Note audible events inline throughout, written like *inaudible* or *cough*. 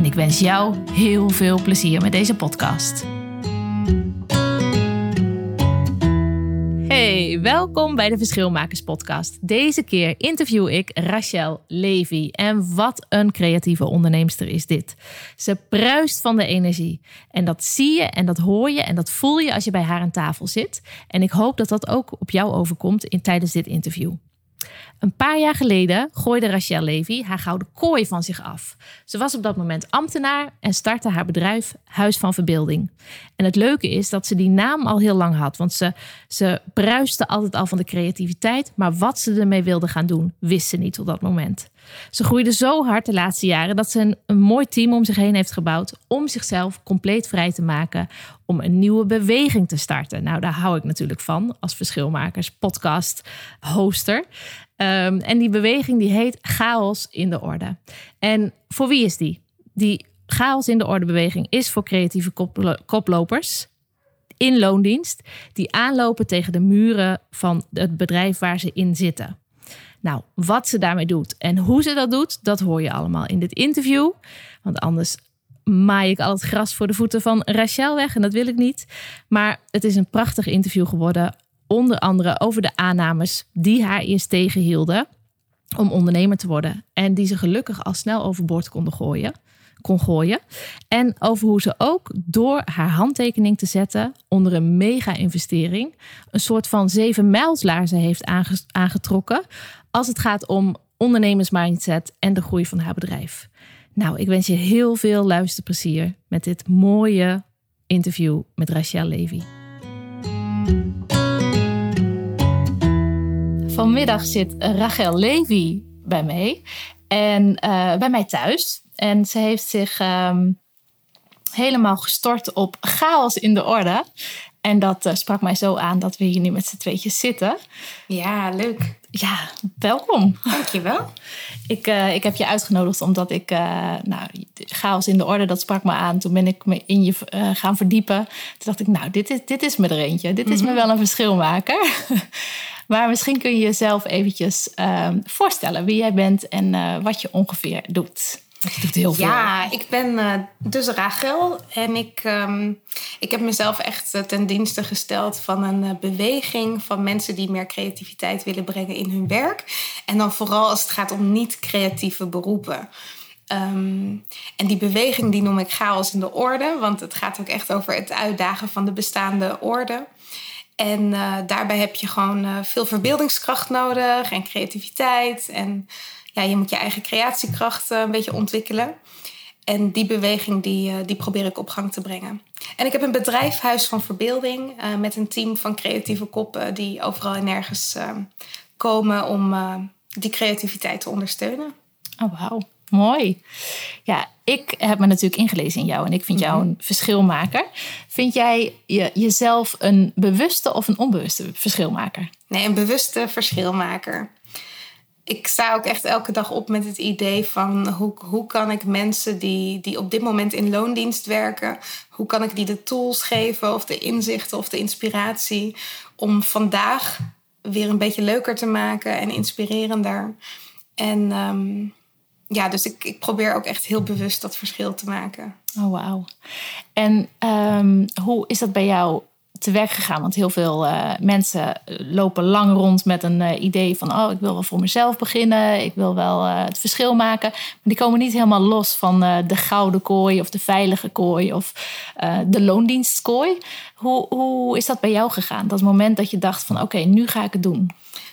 en ik wens jou heel veel plezier met deze podcast. Hey, welkom bij de Verschilmakers Podcast. Deze keer interview ik Rachel Levy. En wat een creatieve onderneemster is dit. Ze bruist van de energie. En dat zie je en dat hoor je en dat voel je als je bij haar aan tafel zit. En ik hoop dat dat ook op jou overkomt in, tijdens dit interview. Een paar jaar geleden gooide Rachel Levy haar gouden kooi van zich af. Ze was op dat moment ambtenaar en startte haar bedrijf Huis van Verbeelding. En het leuke is dat ze die naam al heel lang had, want ze, ze bruiste altijd al van de creativiteit, maar wat ze ermee wilde gaan doen, wist ze niet op dat moment. Ze groeide zo hard de laatste jaren dat ze een, mooi team om zich heen heeft gebouwd om zichzelf compleet vrij te maken om een nieuwe beweging te starten. Nou, daar hou ik natuurlijk van als verschilmakers, podcast, hoster. Ehm, en die beweging die heet Chaos in de Orde. En voor wie is die? Die Chaos in de Orde beweging is voor creatieve koplopers in loondienst die aanlopen tegen de muren van het bedrijf waar ze in zitten. Nou, wat ze daarmee doet en hoe ze dat doet, dat hoor je allemaal in dit interview. Want anders maai ik al het gras voor de voeten van Rachel weg en dat wil ik niet. Maar het is een prachtig interview geworden onder andere over de aannames die haar eerst tegenhielden om ondernemer te worden. En die ze gelukkig al snel overboord konden gooien, kon gooien. En over hoe ze ook door haar handtekening te zetten onder een mega-investering een soort van zeven mijlslaarzen heeft aangetrokken als het gaat om ondernemersmindset en de groei van haar bedrijf. Nou, ik wens je heel veel luisterplezier met dit mooie interview met Rachel Levy. Vanmiddag zit Rachel Levy bij mij. En uh, bij mij thuis. En ze heeft zich um, helemaal gestort op chaos in de orde. En dat uh, sprak mij zo aan dat we hier nu met z'n tweetjes zitten. Ja, leuk. Ja, welkom. Dankjewel. *laughs* ik, uh, ik heb je uitgenodigd omdat ik, uh, nou, chaos in de orde, dat sprak me aan. Toen ben ik me in je gaan verdiepen. Toen dacht ik, nou, dit is, dit is me er eentje. Dit is me mhm. wel een verschilmaker. *laughs* Maar misschien kun je jezelf eventjes uh, voorstellen wie jij bent en wat je ongeveer doet. Je doet heel veel. Ja, ik ben uh, dus Rachel en ik, um, ik heb mezelf echt uh, ten dienste gesteld van een beweging van mensen die meer creativiteit willen brengen in hun werk. En dan vooral als het gaat om niet-creatieve beroepen. Um, en die beweging die noem ik chaos in de orde, want het gaat ook echt over het uitdagen van de bestaande orde. En daarbij heb je gewoon veel verbeeldingskracht nodig en creativiteit. En ja, je moet je eigen creatiekracht uh, een beetje ontwikkelen. En die beweging die, die probeer ik op gang te brengen. En ik heb een bedrijf, Huis van Verbeelding, met een team van creatieve koppen die overal en nergens komen om die creativiteit te ondersteunen. Oh, wauw. Mooi. Ja, ik heb me natuurlijk ingelezen in jou en ik vind jou mhm. een verschilmaker. Vind jij je, jezelf een bewuste of een onbewuste verschilmaker? Nee, een bewuste verschilmaker. Ik sta ook echt elke dag op met het idee van hoe, hoe kan ik mensen die, die op dit moment in loondienst werken, hoe kan ik die de tools geven of de inzichten of de inspiratie om vandaag weer een beetje leuker te maken en inspirerender. En um, ja, dus ik, ik probeer ook echt heel bewust dat verschil te maken. Oh, wauw. En um, hoe is dat bij jou te werk gegaan? Want heel veel uh, mensen lopen lang rond met een uh, idee van... oh, ik wil wel voor mezelf beginnen, ik wil wel uh, het verschil maken. Maar die komen niet helemaal los van de gouden kooi of de veilige kooi... of de loondienstkooi. Hoe, hoe is dat bij jou gegaan? Dat moment dat je dacht van oké, nu ga ik het doen.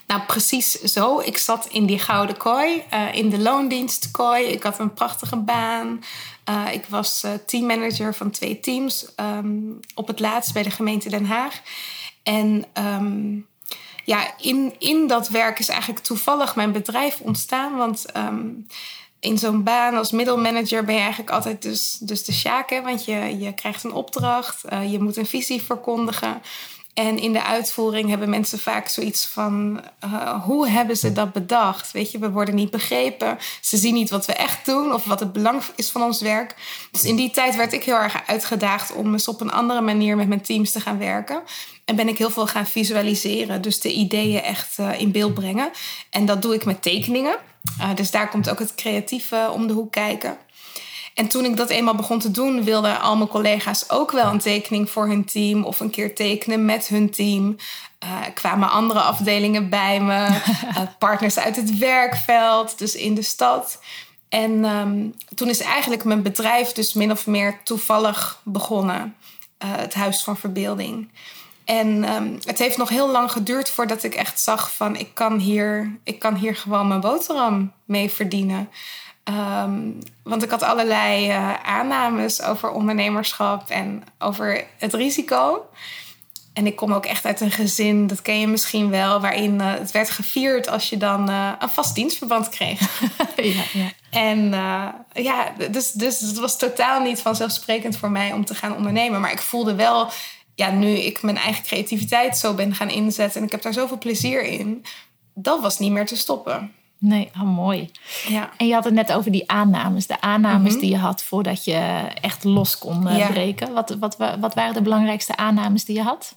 Nou, precies zo. Ik zat in die gouden kooi, in de loondienstkooi. Ik had een prachtige baan. Uh, ik was uh, teammanager van twee teams um, op het laatst bij de gemeente Den Haag. En um, ja, in, in dat werk is eigenlijk toevallig mijn bedrijf ontstaan. Want um, in zo'n baan als middelmanager ben je eigenlijk altijd dus, dus de sjaak. Want je, je krijgt een opdracht, uh, je moet een visie verkondigen. En in de uitvoering hebben mensen vaak zoiets van: uh, hoe hebben ze dat bedacht? Weet je, we worden niet begrepen. Ze zien niet wat we echt doen of wat het belang is van ons werk. Dus in die tijd werd ik heel erg uitgedaagd om eens op een andere manier met mijn teams te gaan werken. En ben ik heel veel gaan visualiseren. Dus de ideeën echt uh, in beeld brengen. En dat doe ik met tekeningen. Uh, dus daar komt ook het creatieve om de hoek kijken. En toen ik dat eenmaal begon te doen, wilden al mijn collega's ook wel een tekening voor hun team of een keer tekenen met hun team. Uh, kwamen andere afdelingen bij me, uh, *laughs* partners uit het werkveld, dus in de stad. En um, toen is eigenlijk mijn bedrijf dus min of meer toevallig begonnen. Uh, het Huis van Verbeelding. En um, het heeft nog heel lang geduurd voordat ik echt zag van ik kan hier, ik kan hier gewoon mijn boterham mee verdienen. Um, want ik had allerlei uh, aannames over ondernemerschap en over het risico. En ik kom ook echt uit een gezin, dat ken je misschien wel, waarin uh, het werd gevierd als je dan uh, een vast dienstverband kreeg. *laughs* ja, ja. En ja, dus, dus het was totaal niet vanzelfsprekend voor mij om te gaan ondernemen. Maar ik voelde wel, ja, nu ik mijn eigen creativiteit zo ben gaan inzetten en ik heb daar zoveel plezier in, dat was niet meer te stoppen. Nee, oh, mooi. Ja. En je had het net over die aannames. De aannames mm-hmm. die je had voordat je echt los kon uh, ja. breken. Wat, wat, wat waren de belangrijkste aannames die je had?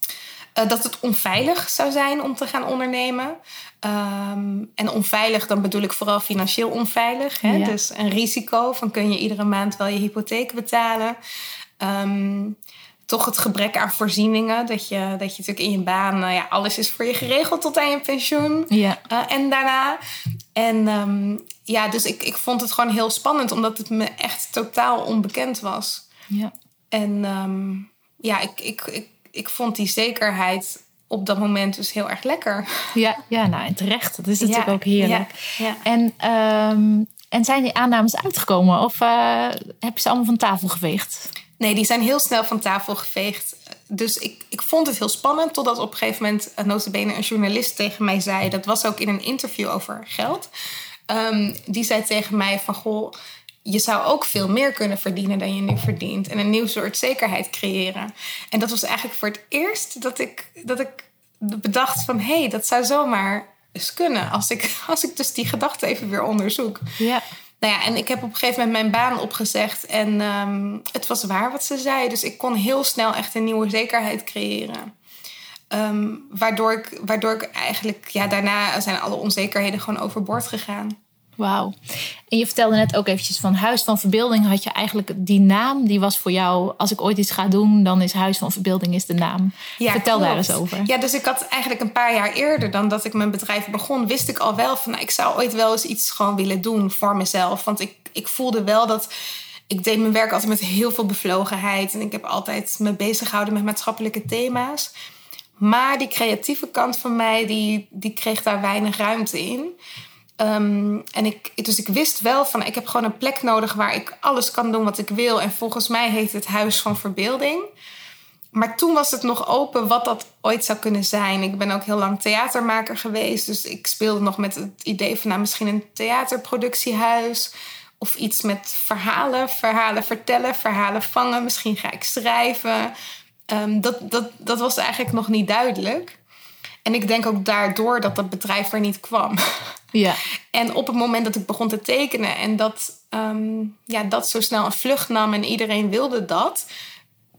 Uh, dat het onveilig zou zijn om te gaan ondernemen. Um, en onveilig, dan bedoel ik vooral financieel onveilig. Hè? Ja. Dus een risico van kun je iedere maand wel je hypotheek betalen. Um, toch het gebrek aan voorzieningen. Dat je, dat je natuurlijk in je baan, uh, ja, alles is voor je geregeld tot aan je pensioen. Ja. Uh, en daarna. En um, ja, dus ik, ik vond het gewoon heel spannend, omdat het me echt totaal onbekend was. Ja. En um, ja, ik, ik, ik, ik vond die zekerheid op dat moment dus heel erg lekker. Ja, ja nou en terecht. Dat is natuurlijk ja, ook heerlijk. Ja, ja. En, um, en zijn die aannames uitgekomen of uh, heb je ze allemaal van tafel geveegd? Nee, die zijn heel snel van tafel geveegd. Dus ik, ik vond het heel spannend. Totdat op een gegeven moment uh, notabene een journalist tegen mij zei... dat was ook in een interview over geld. Um, die zei tegen mij van... goh, je zou ook veel meer kunnen verdienen dan je nu verdient. En een nieuw soort zekerheid creëren. En dat was eigenlijk voor het eerst dat ik, dat ik bedacht van... hé, hey, dat zou zomaar eens kunnen. Als ik, *laughs* als ik dus die gedachte even weer onderzoek. Ja. Nou ja, en ik heb op een gegeven moment mijn baan opgezegd. En um, het was waar wat ze zei. Dus ik kon heel snel echt een nieuwe zekerheid creëren. Um, waardoor, ik, waardoor ik eigenlijk, ja, daarna zijn alle onzekerheden gewoon overboord gegaan. Wauw. En je vertelde net ook eventjes van Huis van Verbeelding. Had je eigenlijk die naam, die was voor jou... als ik ooit iets ga doen, dan is Huis van Verbeelding is de naam. Ja, Vertel klopt. daar eens over. Ja, dus ik had eigenlijk een paar jaar eerder dan dat ik mijn bedrijf begon... wist ik al wel van, nou, ik zou ooit wel eens iets gewoon willen doen voor mezelf. Want ik, ik voelde wel dat... Ik deed mijn werk altijd met heel veel bevlogenheid. En ik heb altijd me bezig gehouden met maatschappelijke thema's. Maar die creatieve kant van mij, die, die kreeg daar weinig ruimte in... Um, en ik, dus ik wist wel van ik heb gewoon een plek nodig waar ik alles kan doen wat ik wil. En volgens mij heet het Huis van Verbeelding. Maar toen was het nog open wat dat ooit zou kunnen zijn. Ik ben ook heel lang theatermaker geweest. Dus ik speelde nog met het idee van nou, misschien een theaterproductiehuis. Of iets met verhalen, verhalen vertellen, verhalen vangen. Misschien ga ik schrijven. Um, dat, dat, dat was eigenlijk nog niet duidelijk. En ik denk ook daardoor dat dat bedrijf er niet kwam. *laughs* Ja. En op het moment dat ik begon te tekenen en dat, um, ja, dat zo snel een vlucht nam en iedereen wilde dat,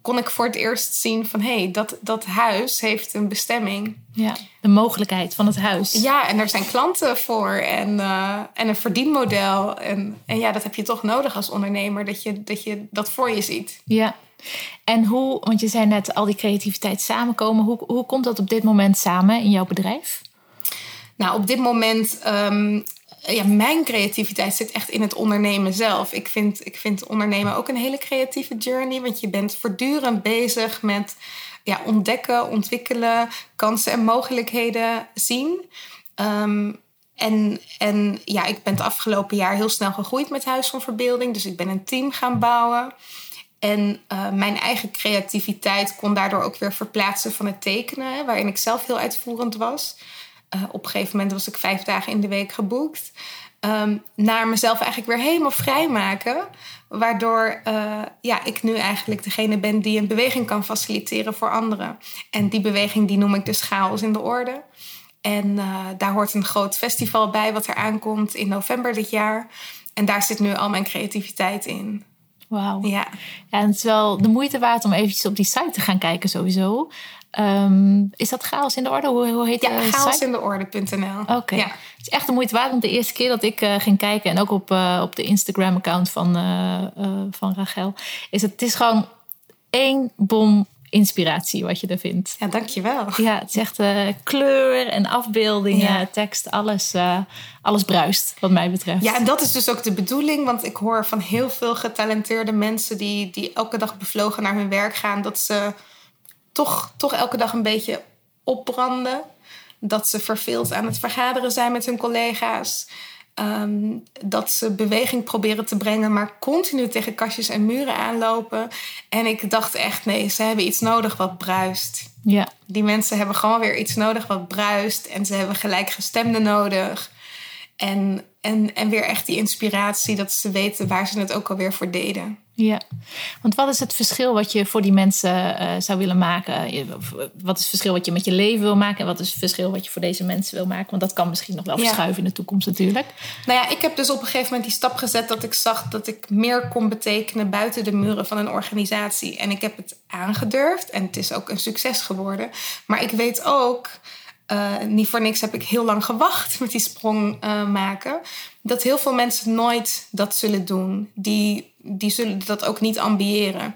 kon ik voor het eerst zien van hé, hey, dat, dat huis heeft een bestemming. Ja, de mogelijkheid van het huis. Ja, en er zijn klanten voor en, uh, en een verdienmodel. En, en ja, dat heb je toch nodig als ondernemer, dat je dat, je dat voor je ziet. Ja. En hoe, want je zei net al die creativiteit samenkomen, hoe, hoe komt dat op dit moment samen in jouw bedrijf? Nou, op dit moment, um, ja, mijn creativiteit zit echt in het ondernemen zelf. Ik vind, ik vind ondernemen ook een hele creatieve journey, want je bent voortdurend bezig met ja, ontdekken, ontwikkelen, kansen en mogelijkheden zien. Um, en, en ja, ik ben het afgelopen jaar heel snel gegroeid met Huis van Verbeelding. Dus ik ben een team gaan bouwen. En uh, mijn eigen creativiteit kon daardoor ook weer verplaatsen van het tekenen, waarin ik zelf heel uitvoerend was. eh, op een gegeven moment was ik vijf dagen in de week geboekt. Ehm, naar mezelf eigenlijk weer helemaal vrijmaken. Waardoor uh, ja, ik nu eigenlijk degene ben die een beweging kan faciliteren voor anderen. En die beweging die noem ik dus chaos in de orde. En daar hoort een groot festival bij wat er aankomt in november dit jaar. En daar zit nu al mijn creativiteit in. Wauw. Ja. En het is wel de moeite waard om eventjes op die site te gaan kijken sowieso. Um, is dat chaos in de orde? Hoe, hoe heet ja, de chaosindeorde.nl. Oké. Okay. Ja. Het is echt de moeite waard. Want de eerste keer dat ik uh, ging kijken... en ook op, uh, op de Instagram-account van, uh, van Rachel... is het, het is gewoon één bom inspiratie wat je er vindt. Ja, dankjewel. Ja, het is echt kleur en afbeeldingen, ja. tekst, alles, alles bruist wat mij betreft. Ja, en dat is dus ook de bedoeling. Want ik hoor van heel veel getalenteerde mensen... die, die elke dag bevlogen naar hun werk gaan... dat ze toch, toch elke dag een beetje opbranden. Dat ze verveeld aan het vergaderen zijn met hun collega's. Um, dat ze beweging proberen te brengen, maar continu tegen kastjes en muren aanlopen. En ik dacht echt, nee, ze hebben iets nodig wat bruist. Ja. Die mensen hebben gewoon weer iets nodig wat bruist. En ze hebben gelijkgestemden nodig. En, en, en weer echt die inspiratie dat ze weten waar ze het ook alweer voor deden. Ja, want wat is het verschil wat je voor die mensen uh, zou willen maken? Wat is het verschil wat je met je leven wil maken? En wat is het verschil wat je voor deze mensen wil maken? Want dat kan misschien nog wel ja. verschuiven in de toekomst natuurlijk. Nou ja, ik heb dus op een gegeven moment die stap gezet dat ik zag dat ik meer kon betekenen buiten de muren van een organisatie. En ik heb het aangedurfd en het is ook een succes geworden. Maar ik weet ook uh, niet voor niks heb ik heel lang gewacht met die sprong uh, maken. Dat heel veel mensen nooit dat zullen doen. Die, die zullen dat ook niet ambiëren.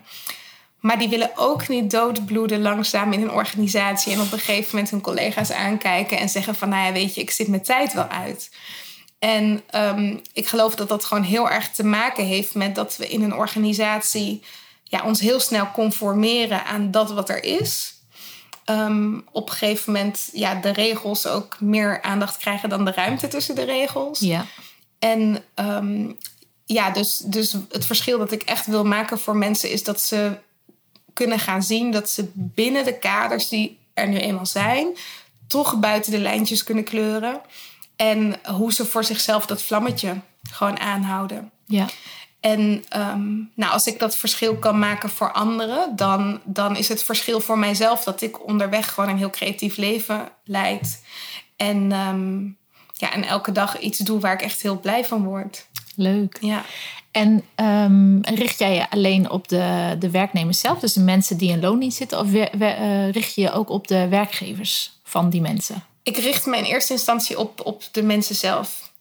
Maar die willen ook niet doodbloeden langzaam in een organisatie. En op een gegeven moment hun collega's aankijken en zeggen van... nou ja, weet je, ik zit mijn tijd wel uit. En um, ik geloof dat dat gewoon heel erg te maken heeft met dat we in een organisatie... Ja, ons heel snel conformeren aan dat wat er is um, op een gegeven moment ja, de regels ook meer aandacht krijgen dan de ruimte tussen de regels. Ja. En um, ja, dus, dus het verschil dat ik echt wil maken voor mensen is dat ze kunnen gaan zien dat ze binnen de kaders die er nu eenmaal zijn, toch buiten de lijntjes kunnen kleuren. En hoe ze voor zichzelf dat vlammetje gewoon aanhouden. Ja. En um, nou, als ik dat verschil kan maken voor anderen, dan, dan is het verschil voor mijzelf dat ik onderweg gewoon een heel creatief leven leid. En, um, ja, en elke dag iets doe waar ik echt heel blij van word. Leuk. Ja. En um, richt jij je alleen op de, de werknemers zelf, dus de mensen die in loondienst zitten, of we, we, uh, richt je je ook op de werkgevers van die mensen? Ik richt me in eerste instantie op, op de mensen zelf.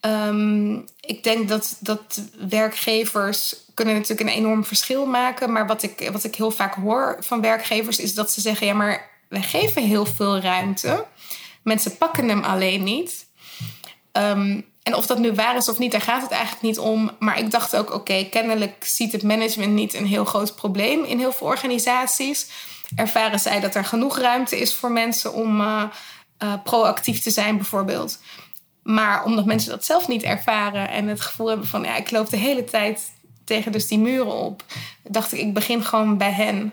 Um, ik denk dat, dat werkgevers kunnen natuurlijk een enorm verschil maken. Maar wat ik, wat ik heel vaak hoor van werkgevers is dat ze zeggen: ja, maar wij geven heel veel ruimte. Mensen pakken hem alleen niet. Um, en of dat nu waar is of niet, daar gaat het eigenlijk niet om. Maar ik dacht ook: oké, kennelijk ziet het management niet een heel groot probleem in heel veel organisaties. Ervaren zij dat er genoeg ruimte is voor mensen om uh, uh, proactief te zijn, bijvoorbeeld. Maar omdat mensen dat zelf niet ervaren en het gevoel hebben van ja, ik loop de hele tijd tegen dus die muren op, dacht ik, ik begin gewoon bij hen.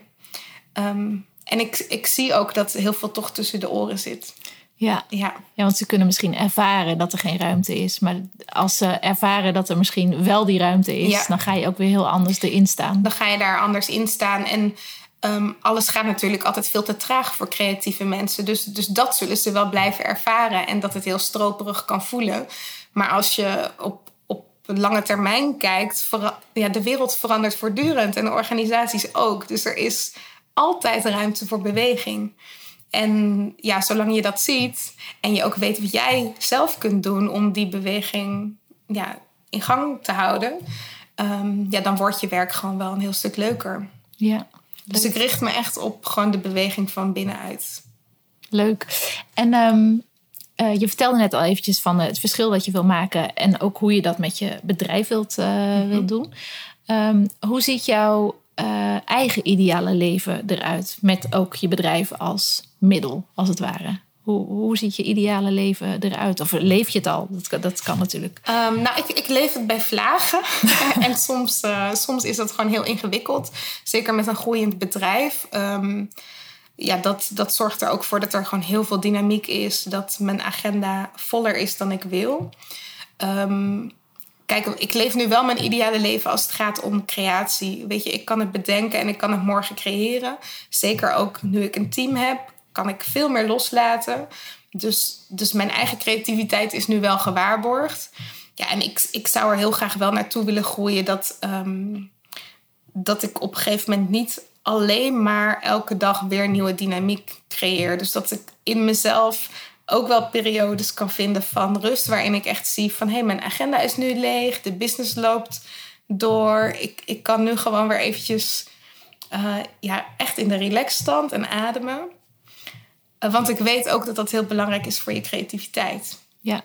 Um, en ik, ik zie ook dat heel veel toch tussen de oren zit. Ja. Ja. ja, want ze kunnen misschien ervaren dat er geen ruimte is. Maar als ze ervaren dat er misschien wel die ruimte is, ja. dan ga je ook weer heel anders erin staan. Dan ga je daar anders in staan. En Um, alles gaat natuurlijk altijd veel te traag voor creatieve mensen. Dus, dus dat zullen ze wel blijven ervaren. En dat het heel stroperig kan voelen. Maar als je op, op lange termijn kijkt, ja, de wereld verandert voortdurend. En de organisaties ook. Dus er is altijd ruimte voor beweging. En ja, zolang je dat ziet en je ook weet wat jij zelf kunt doen om die beweging ja, in gang te houden, um, ja, dan wordt je werk gewoon wel een heel stuk leuker. Ja. Dus ik richt me echt op gewoon de beweging van binnenuit. Leuk. En um, uh, je vertelde net al eventjes van het verschil dat je wil maken en ook hoe je dat met je bedrijf wilt, uh, mm-hmm. wilt doen. Um, hoe ziet jouw uh, eigen ideale leven eruit met ook je bedrijf als middel, als het ware? Hoe, hoe ziet je ideale leven eruit? Of leef je het al? Dat, dat kan natuurlijk. Um, nou, ik, ik leef het bij vlagen. *laughs* en soms, uh, soms is dat gewoon heel ingewikkeld. Zeker met een groeiend bedrijf. Um, ja, dat, dat zorgt er ook voor dat er gewoon heel veel dynamiek is. Dat mijn agenda voller is dan ik wil. Ehm, kijk, ik leef nu wel mijn ideale leven als het gaat om creatie. Weet je, ik kan het bedenken en ik kan het morgen creëren. Zeker ook nu ik een team heb, kan ik veel meer loslaten. Dus, dus mijn eigen creativiteit is nu wel gewaarborgd. Ja, en ik, ik zou er heel graag wel naartoe willen groeien dat, ehm, dat ik op een gegeven moment niet alleen maar elke dag weer nieuwe dynamiek creëer. Dus dat ik in mezelf ook wel periodes kan vinden van rust, waarin ik echt zie van hé, hey, mijn agenda is nu leeg, de business loopt door. Ik, ik kan nu gewoon weer eventjes uh, ja, echt in de relaxstand en ademen. Uh, want ik weet ook dat dat heel belangrijk is voor je creativiteit. Ja.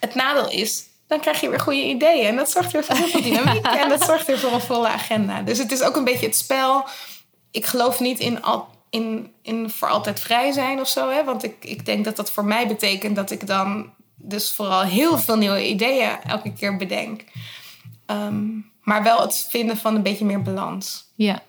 Het nadeel is, dan krijg je weer goede ideeën. En dat zorgt weer voor heel veel dynamiek. *laughs* en dat zorgt weer voor een volle agenda. Dus het is ook een beetje het spel. Ik geloof niet in, al, in, in voor altijd vrij zijn of zo. Hè? Want ik, ik denk dat dat voor mij betekent dat ik dan dus vooral heel veel nieuwe ideeën elke keer bedenk. Um, maar wel het vinden van een beetje meer balans. Ja.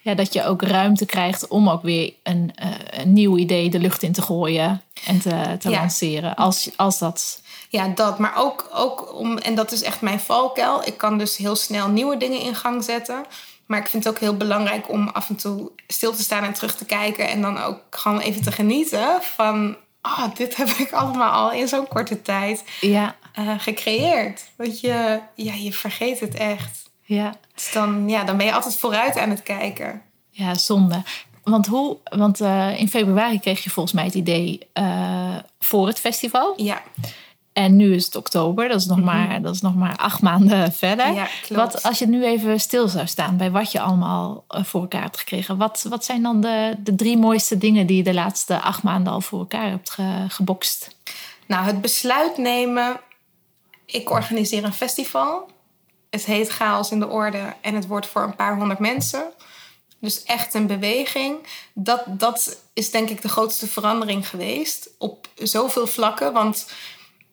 Ja, dat je ook ruimte krijgt om ook weer een, uh, een nieuw idee de lucht in te gooien en te, te ja. lanceren. Als, als dat ja, dat. Maar ook, ook om, en dat is echt mijn valkuil. Ik kan dus heel snel nieuwe dingen in gang zetten. Maar ik vind het ook heel belangrijk om af en toe stil te staan en terug te kijken. En dan ook gewoon even te genieten van... Oh, dit heb ik allemaal al in zo'n korte tijd ja. uh, gecreëerd. Want je, ja, je vergeet het echt. Ja. Dus dan, ja, dan ben je altijd vooruit aan het kijken. Ja, zonde. Want, hoe, want uh, in februari kreeg je volgens mij het idee uh, voor het festival. Ja. En nu is het oktober, dat is nog, mm -hmm. maar, dat is nog maar acht maanden *laughs* verder. Ja, klopt. Wat, als je nu even stil zou staan bij wat je allemaal voor elkaar hebt gekregen, wat, wat zijn dan de, de drie mooiste dingen die je de laatste acht maanden al voor elkaar hebt ge, gebokst? Nou, het besluit nemen. Ik organiseer een festival. Het heet Chaos in de Orde en het wordt voor een paar honderd mensen. Dus echt een beweging. Dat, dat is denk ik de grootste verandering geweest op zoveel vlakken. Want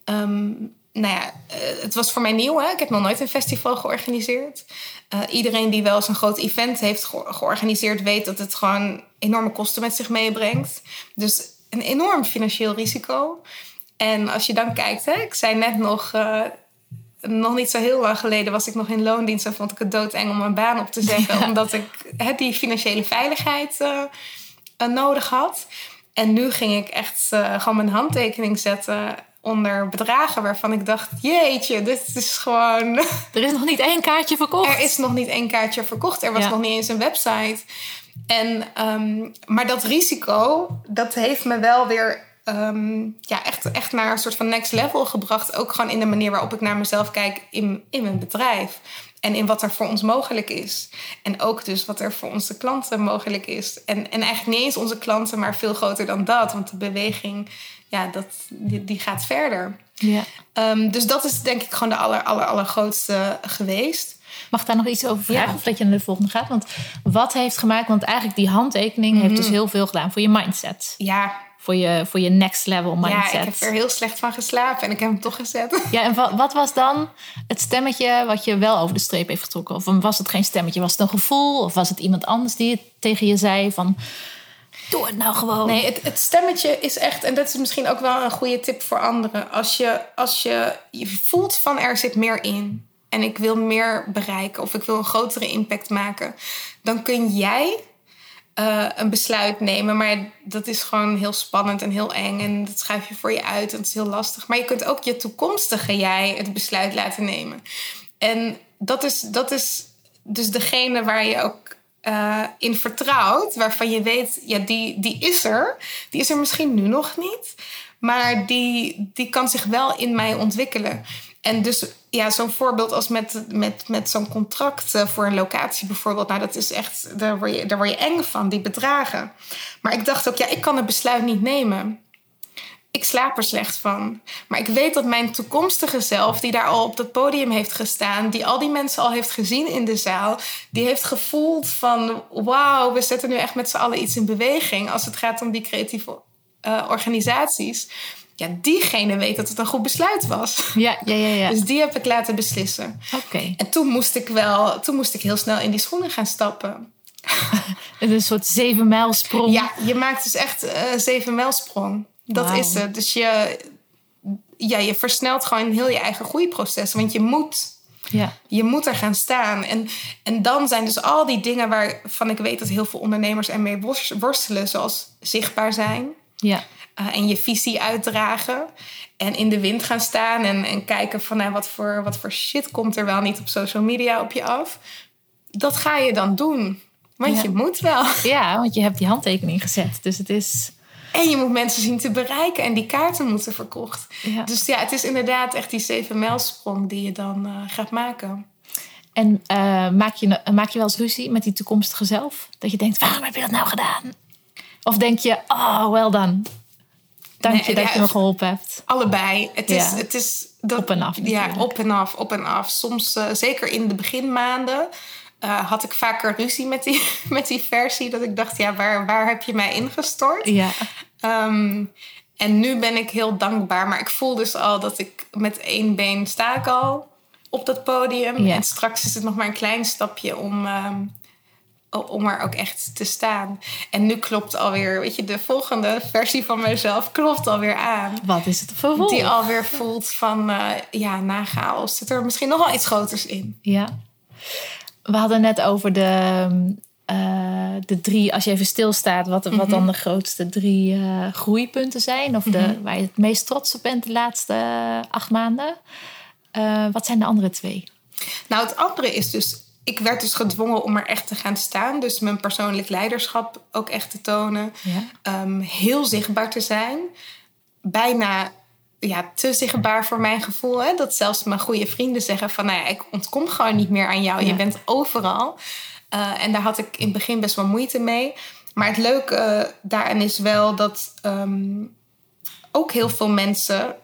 Um, nou ja, het was voor mij nieuw. Hè? Ik heb nog nooit een festival georganiseerd. Uh, iedereen die wel eens een groot event heeft ge georganiseerd, weet dat het gewoon enorme kosten met zich meebrengt. Dus een enorm financieel risico. En als je dan kijkt, hè, ik zei net nog, uh, nog niet zo heel lang geleden was ik nog in loondienst en vond ik het doodeng om mijn baan op te zeggen, *laughs* ja. omdat ik hè, die financiële veiligheid uh, nodig had. En nu ging ik echt gewoon mijn handtekening zetten onder bedragen waarvan ik dacht: jeetje, dit is gewoon. *laughs* Er is nog niet één kaartje verkocht. Er is nog niet één kaartje verkocht. Er was ja. nog niet eens een website. En, um, maar dat risico, dat heeft me wel weer um, ja, echt, echt naar een soort van next level gebracht. Ook gewoon in de manier waarop ik naar mezelf kijk in, in mijn bedrijf. En in wat er voor ons mogelijk is. En ook dus wat er voor onze klanten mogelijk is. En, en eigenlijk niet eens onze klanten, maar veel groter dan dat. Want de beweging ja, dat, die, die gaat verder. Ja. Um, dus dat is denk ik gewoon de aller, aller, allergrootste geweest. Mag ik daar nog iets over vragen? Ja. Of dat je naar de volgende gaat? Want wat heeft gemaakt... Want eigenlijk die handtekening mm -hmm. heeft dus heel veel gedaan voor je mindset. Ja. Voor je, voor je next level mindset. Ja, ik heb er heel slecht van geslapen en ik heb hem toch gezet. *laughs* Ja, en wat, wat was dan het stemmetje wat je wel over de streep heeft getrokken? Of was het geen stemmetje? Was het een gevoel? Of was het iemand anders die het tegen je zei van... Doe het nou gewoon. Nee, het, het, stemmetje is echt, en dat is misschien ook wel een goede tip voor anderen. Als je, als je, je voelt van er zit meer in en ik wil meer bereiken of ik wil een grotere impact maken, dan kun jij uh, een besluit nemen. Maar dat is gewoon heel spannend en heel eng en dat schrijf je voor je uit en het is heel lastig. Maar je kunt ook je toekomstige jij het besluit laten nemen. En dat is, dat is dus degene waar je ook uh, in vertrouwt, waarvan je weet, ja, die, die is er. Die is er misschien nu nog niet, maar die, die kan zich wel in mij ontwikkelen. En dus ja, zo'n voorbeeld als met, met, met zo'n contract uh, voor een locatie bijvoorbeeld. Nou, dat is echt, daar word, je, daar word je eng van, die bedragen. Maar ik dacht ook, ja, ik kan het besluit niet nemen ik slaap er slecht van. Maar ik weet dat mijn toekomstige zelf, die daar al op dat podium heeft gestaan, die al die mensen al heeft gezien in de zaal, die heeft gevoeld van wauw, we zetten nu echt met z'n allen iets in beweging als het gaat om die creatieve uh, organisaties. Ja, diegene weet dat het een goed besluit was. Ja, ja, ja. ja. *laughs* Dus die heb ik laten beslissen. Oké. Okay. En toen moest ik wel, toen moest ik heel snel in die schoenen gaan stappen. *laughs* Een soort zeven mijl sprong. Ja, je maakt dus echt een zeven mijl sprong. Dat is het. Dus je, ja, je versnelt gewoon heel je eigen groeiproces. Want je moet, Ja. je moet er gaan staan. En, en dan zijn dus al die dingen waarvan ik weet dat heel veel ondernemers ermee wors- worstelen. Zoals zichtbaar zijn. Ja. Eh, en je visie uitdragen. En in de wind gaan staan. En, en kijken van nou, wat, voor, wat voor shit komt er wel niet op social media op je af. Dat ga je dan doen. Want Ja. je moet wel. *laughs* ja, want je hebt die handtekening gezet. Dus het is... En je moet mensen zien te bereiken. En die kaarten moeten verkocht. Ja. Dus ja, het is inderdaad echt die zeven mijlsprong die je dan eh, gaat maken. En eh, maak, je, maak je wel eens ruzie met die toekomstige zelf? Dat je denkt, waarom heb je dat nou gedaan? Of denk je, oh, wel dan. Dank je Nee, dat ja, je me geholpen hebt. Allebei. Het is, Ja. het is dat, Op en af Ja, op en af, op en af. Soms, eh, zeker in de beginmaanden, eh, had ik vaker ruzie met die, *laughs* met die versie. Dat ik dacht, ja, waar, waar heb je mij ingestort? Ja. Ehm, en nu ben ik heel dankbaar. Maar ik voel dus al dat ik met één been sta ik al op dat podium. Ja. En straks is het nog maar een klein stapje om, ehm, om er ook echt te staan. En nu klopt alweer, weet je, de volgende versie van mezelf klopt alweer aan. Wat is het vervolg? Die alweer voelt van, eh, ja, na chaos zit er misschien nog wel iets groters in. Ja. We hadden net over de, eh, de drie, als je even stilstaat, wat, wat dan de grootste drie eh, groeipunten zijn. Of de, waar je het meest trots op bent de laatste acht maanden. Wat zijn de andere twee? Nou, het andere is dus, ik werd dus gedwongen om er echt te gaan staan. Dus mijn persoonlijk leiderschap ook echt te tonen. Ja. Ehm, heel zichtbaar te zijn. Bijna ja, te zichtbaar voor mijn gevoel. Hè? Dat zelfs mijn goede vrienden zeggen van... Nou ja, ik ontkom gewoon niet meer aan jou. Ja. Je bent overal. Eh, en daar had ik in het begin best wel moeite mee. Maar het leuke eh, daarin is wel dat... ehm, ook heel veel mensen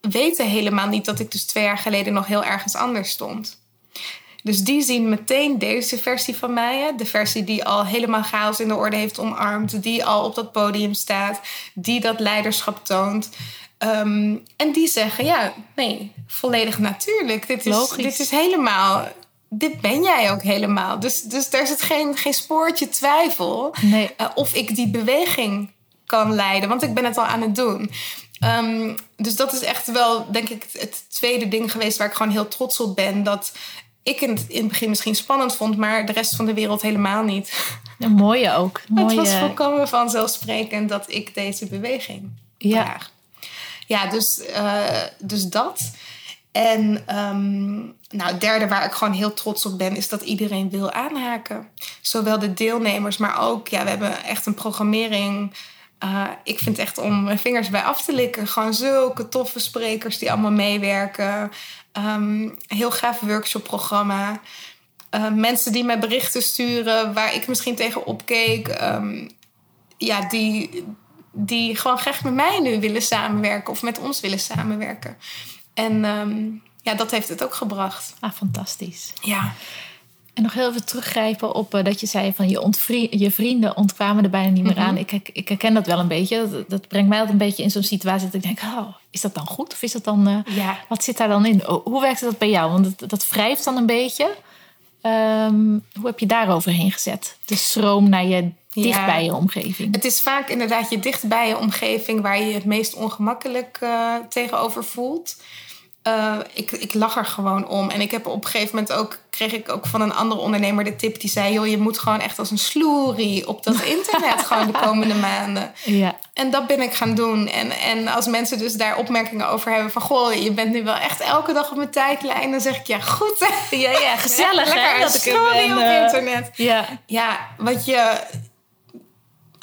weten helemaal niet dat ik dus twee jaar geleden nog heel ergens anders stond. Dus die zien meteen deze versie van mij. Hè? De versie die al helemaal chaos in de orde heeft omarmd. Die al op dat podium staat. Die dat leiderschap toont. Ehm, en die zeggen, ja, nee, volledig natuurlijk. Dit is, Logisch. dit is helemaal... Dit ben jij ook helemaal. Dus, dus daar zit geen, geen spoortje twijfel Nee. eh, of ik die beweging kan leiden. Want ik ben het al aan het doen. Ehm, dus dat is echt wel, denk ik, het tweede ding geweest waar ik gewoon heel trots op ben. Dat ik in het, in het begin misschien spannend vond, maar de rest van de wereld helemaal niet. Een mooie ook. *laughs* Het was volkomen vanzelfsprekend dat ik deze beweging Ja. draag. Ja, dus, eh, dus dat. En ehm, nou, het derde waar ik gewoon heel trots op ben, is dat iedereen wil aanhaken. Zowel de deelnemers, maar ook, ja, we hebben echt een programmering. eh, ik vind echt om mijn vingers bij af te likken. Gewoon zulke toffe sprekers die allemaal meewerken. Ehm, heel gaaf workshopprogramma. Eh, mensen die mij berichten sturen waar ik misschien tegen opkeek. Ehm, ja, die, die gewoon graag met mij nu willen samenwerken of met ons willen samenwerken. En ehm, ja, dat heeft het ook gebracht. Ah, fantastisch. Ja. En nog heel even teruggrijpen op eh, dat je zei van je, je vrienden ontkwamen er bijna niet meer aan. Ik, her- ik herken dat wel een beetje. Dat, dat brengt mij altijd een beetje in zo'n situatie dat ik denk, oh, is dat dan goed? Of is dat dan, eh, Ja. wat zit daar dan in? Oh, hoe werkt dat bij jou? Want dat, dat wrijft dan een beetje. Ehm, hoe heb je daaroverheen gezet? De stroom naar je dicht Ja. bij je omgeving. Het is vaak inderdaad je dicht bij je omgeving waar je je het meest ongemakkelijk eh, tegenover voelt. Eh, ik, ik lach er gewoon om. En ik heb op een gegeven moment ook, kreeg ik ook van een andere ondernemer de tip die zei: joh, je moet gewoon echt als een sloerie op dat *laughs* internet gewoon de komende maanden. Ja, En dat ben ik gaan doen. En, en als mensen dus daar opmerkingen over hebben van... goh, je bent nu wel echt elke dag op mijn tijdlijn... dan zeg ik, ja, goed hè. ja, ja *laughs* gezellig Lekker hè? Dat ik op eh, internet. Ja, Ja, wat je...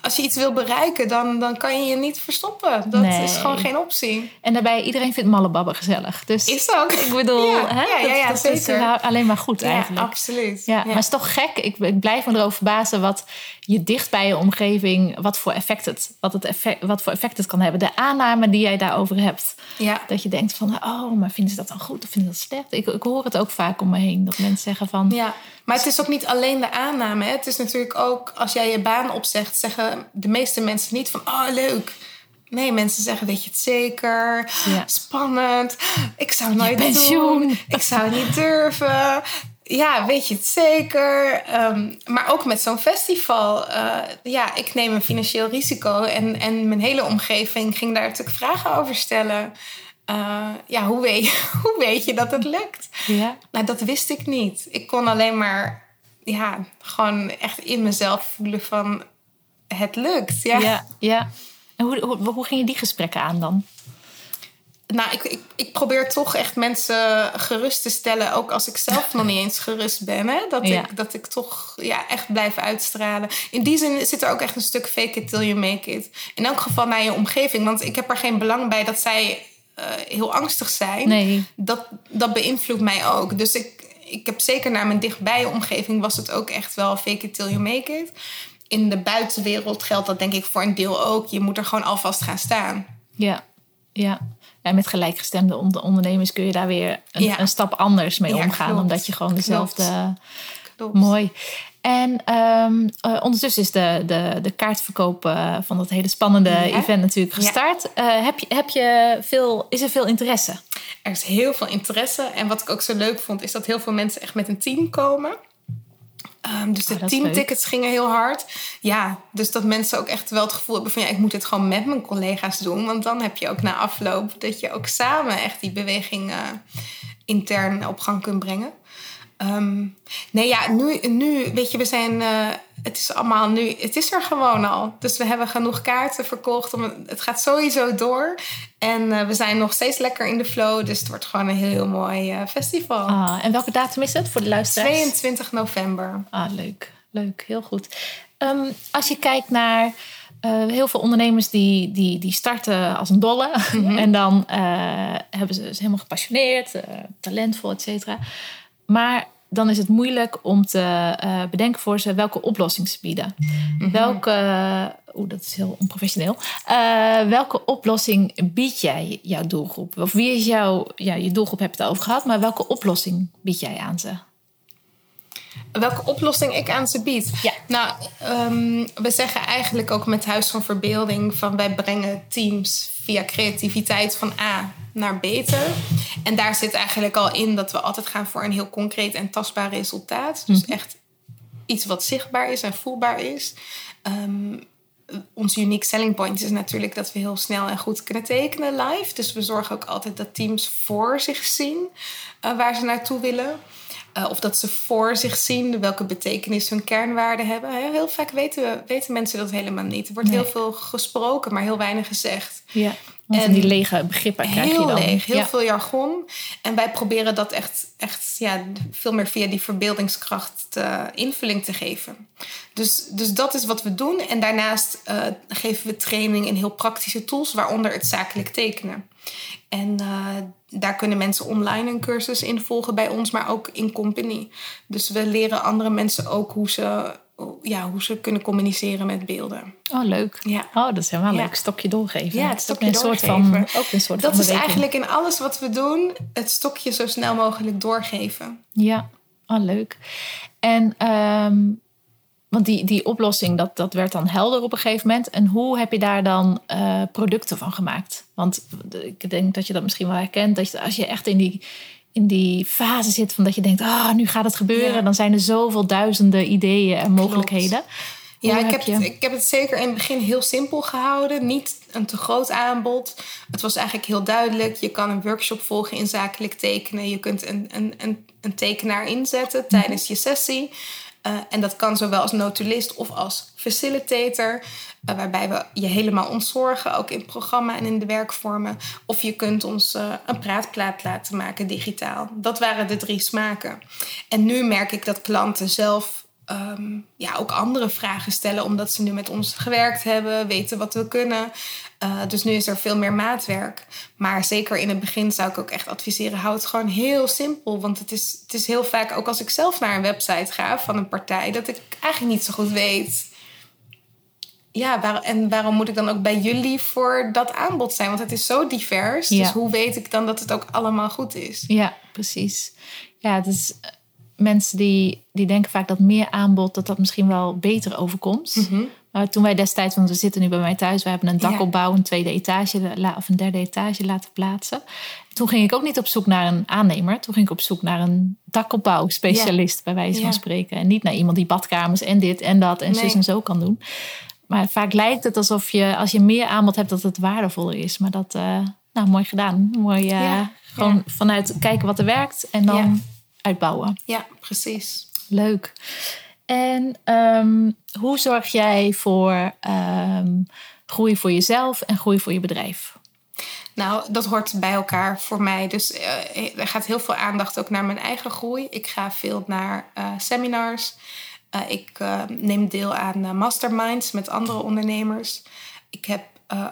Als je iets wil bereiken, dan, dan kan je je niet verstoppen. Dat Nee. is gewoon geen optie. en daarbij, iedereen vindt mallebabben gezellig. Dus Is ook. *laughs* ik bedoel, Ja, hè? ja, dat, dat is eh, alleen maar goed Ja, eigenlijk. absoluut. Ja, maar het is toch gek. Ik, ik blijf me erover verbazen wat je dicht bij je omgeving, wat voor effect het, wat, het effect, wat voor effect het kan hebben. De aanname die jij daarover hebt. ja. Dat je denkt van, oh, maar vinden ze dat dan goed of vinden ze dat slecht? Ik, ik hoor het ook vaak om me heen. Dat mensen zeggen van, Ja, maar het is ook niet alleen de aanname. Hè? Het is natuurlijk ook, als jij je baan opzegt, zeggen de meeste mensen niet van, oh leuk. Nee, mensen zeggen, weet je het zeker? Ja. Spannend. Ik zou het nooit pensioen. doen. Ik zou het niet durven. ja, weet je het zeker? Ehm, maar ook met zo'n festival. Uh, ja, ik neem een financieel risico. En, en mijn hele omgeving ging daar natuurlijk vragen over stellen. Uh, ja, hoe weet, je, *laughs* hoe weet je dat het lukt? Ja. Nou, dat wist ik niet. Ik kon alleen maar ja, gewoon echt in mezelf voelen van het lukt. Ja, ja. ja. En hoe, hoe, hoe ging je die gesprekken aan dan? nou, ik, ik, ik, probeer toch echt mensen gerust te stellen, ook als ik zelf nog niet eens gerust ben. Hè? Dat, ik, dat ik toch ja, echt blijf uitstralen. In die zin zit er ook echt een stuk fake it till you make it. In elk geval naar je omgeving, want ik heb er geen belang bij dat zij uh, heel angstig zijn. Nee. Dat, dat beïnvloedt mij ook. Dus ik, ik heb zeker naar mijn dichtbij omgeving was het ook echt wel fake it till you make it. In de buitenwereld geldt dat denk ik voor een deel ook. Je moet er gewoon alvast gaan staan. Ja, ja. En met gelijkgestemde ondernemers kun je daar weer een, een stap anders mee omgaan. Omdat je gewoon dezelfde. Klopt. Mooi. En um, uh, ondertussen is de, de, de kaartverkoop uh, van dat hele spannende event natuurlijk gestart. Uh, heb je, heb je veel, is er veel interesse? Er is heel veel interesse. En wat ik ook zo leuk vond, is dat heel veel mensen echt met een team komen. Um, dus de oh, teamtickets gingen heel hard. Ja, dus dat mensen ook echt wel het gevoel hebben van ja, ik moet dit gewoon met mijn collega's doen. Want dan heb je ook na afloop dat je ook samen echt die beweging intern op gang kunt brengen. Um, nee, ja, nu, nu, weet je, we zijn. Uh, het is allemaal nu. Het is er gewoon al. Dus we hebben genoeg kaarten verkocht. Om, het gaat sowieso door. En uh, we zijn nog steeds lekker in de flow. Dus het wordt gewoon een heel mooi uh, festival. Ah, en welke datum is het voor de luisteraars? 22 november. Ah, leuk. Leuk, heel goed. Um, als je kijkt naar. Uh, heel veel ondernemers die, die, die starten als een dolle. Mm -hmm. *laughs* en dan hebben ze, ze helemaal gepassioneerd, talentvol, et cetera. Maar dan is het moeilijk om te uh, bedenken voor ze welke oplossing ze bieden. Mm-hmm. Welke, oeh, dat is heel onprofessioneel. Uh, welke oplossing bied jij jouw doelgroep? Of wie is jouw, ja, je doelgroep heb je het over gehad, maar welke oplossing bied jij aan ze? Welke oplossing ik aan ze bied? Ja. Nou, um, we zeggen eigenlijk ook met Huis van Verbeelding van wij brengen teams via creativiteit van A naar beter. En daar zit eigenlijk al in dat we altijd gaan voor een heel concreet en tastbaar resultaat. Dus mhm. echt iets wat zichtbaar is en voelbaar is. Um, ons unique selling point is natuurlijk dat we heel snel en goed kunnen tekenen live. Dus we zorgen ook altijd dat teams voor zich zien uh, waar ze naartoe willen. Uh, of dat ze voor zich zien welke betekenis hun kernwaarden hebben. Heel vaak weten, weten mensen dat helemaal niet. Er wordt heel veel gesproken, maar heel weinig gezegd. Ja. En die lege begrippen krijg je dan. leeg, heel veel jargon. En wij proberen dat echt, echt ja, veel meer via die verbeeldingskracht te, invulling te geven. Dus, dus dat is wat we doen. En daarnaast uh, geven we training in heel praktische tools, waaronder het zakelijk tekenen. En uh, daar kunnen mensen online een cursus in volgen bij ons, maar ook in company. Dus we leren andere mensen ook hoe ze ja, hoe ze kunnen communiceren met beelden. Oh, leuk. Ja. Oh, dat is helemaal ja. leuk. Stokje doorgeven. Ja, het stokje een doorgeven. Soort van, ook een soort dat is eigenlijk in alles wat we doen, het stokje zo snel mogelijk doorgeven. Ja, oh, leuk. En, um, want die, die oplossing, dat, dat werd dan helder op een gegeven moment. En hoe heb je daar dan uh, producten van gemaakt? Want ik denk dat je dat misschien wel herkent. Dat je, als je echt in die in die fase zit van dat je denkt, ah, nu gaat het gebeuren. Dan zijn er zoveel duizenden ideeën en mogelijkheden. Ja, ik heb, het, ik heb het zeker in het begin heel simpel gehouden. Niet een te groot aanbod. Het was eigenlijk heel duidelijk. Je kan een workshop volgen in zakelijk tekenen. Je kunt een, een, een, een tekenaar inzetten mhm. tijdens je sessie. Uh, en dat kan zowel als notulist of als facilitator. Uh, waarbij we je helemaal ontzorgen, ook in programma en in de werkvormen. Of je kunt ons uh, een praatplaat laten maken digitaal. Dat waren de drie smaken. En nu merk ik dat klanten zelf um, ja, ook andere vragen stellen, omdat ze nu met ons gewerkt hebben, weten wat we kunnen. Uh, dus nu is er veel meer maatwerk. Maar zeker in het begin zou ik ook echt adviseren: houd het gewoon heel simpel. Want het is, het is heel vaak, ook als ik zelf naar een website ga van een partij, dat ik eigenlijk niet zo goed weet ja, waar, en waarom moet ik dan ook bij jullie voor dat aanbod zijn? Want het is zo divers. Dus hoe weet ik dan dat het ook allemaal goed is? Ja, precies. Ja, dus mensen die, die denken vaak dat meer aanbod, dat dat misschien wel beter overkomt. Mhm. toen wij destijds, want we zitten nu bij mij thuis, we hebben een dakopbouw, een tweede etage of een derde etage laten plaatsen. Toen ging ik ook niet op zoek naar een aannemer. Toen ging ik op zoek naar een dakopbouwspecialist, bij wijze van spreken. En niet naar iemand die badkamers en dit en dat en zus en zo kan doen. Maar vaak lijkt het alsof je, als je meer aanbod hebt, dat het waardevoller is. Maar dat, uh, nou, mooi gedaan. Mooi, uh, gewoon vanuit kijken wat er werkt en dan uitbouwen. Ja, precies. Leuk. En um, hoe zorg jij voor um, groei voor jezelf en groei voor je bedrijf? Nou, dat hoort bij elkaar voor mij. Dus uh, er gaat heel veel aandacht ook naar mijn eigen groei. Ik ga veel naar seminars. Uh, ik neem deel aan masterminds met andere ondernemers. Ik heb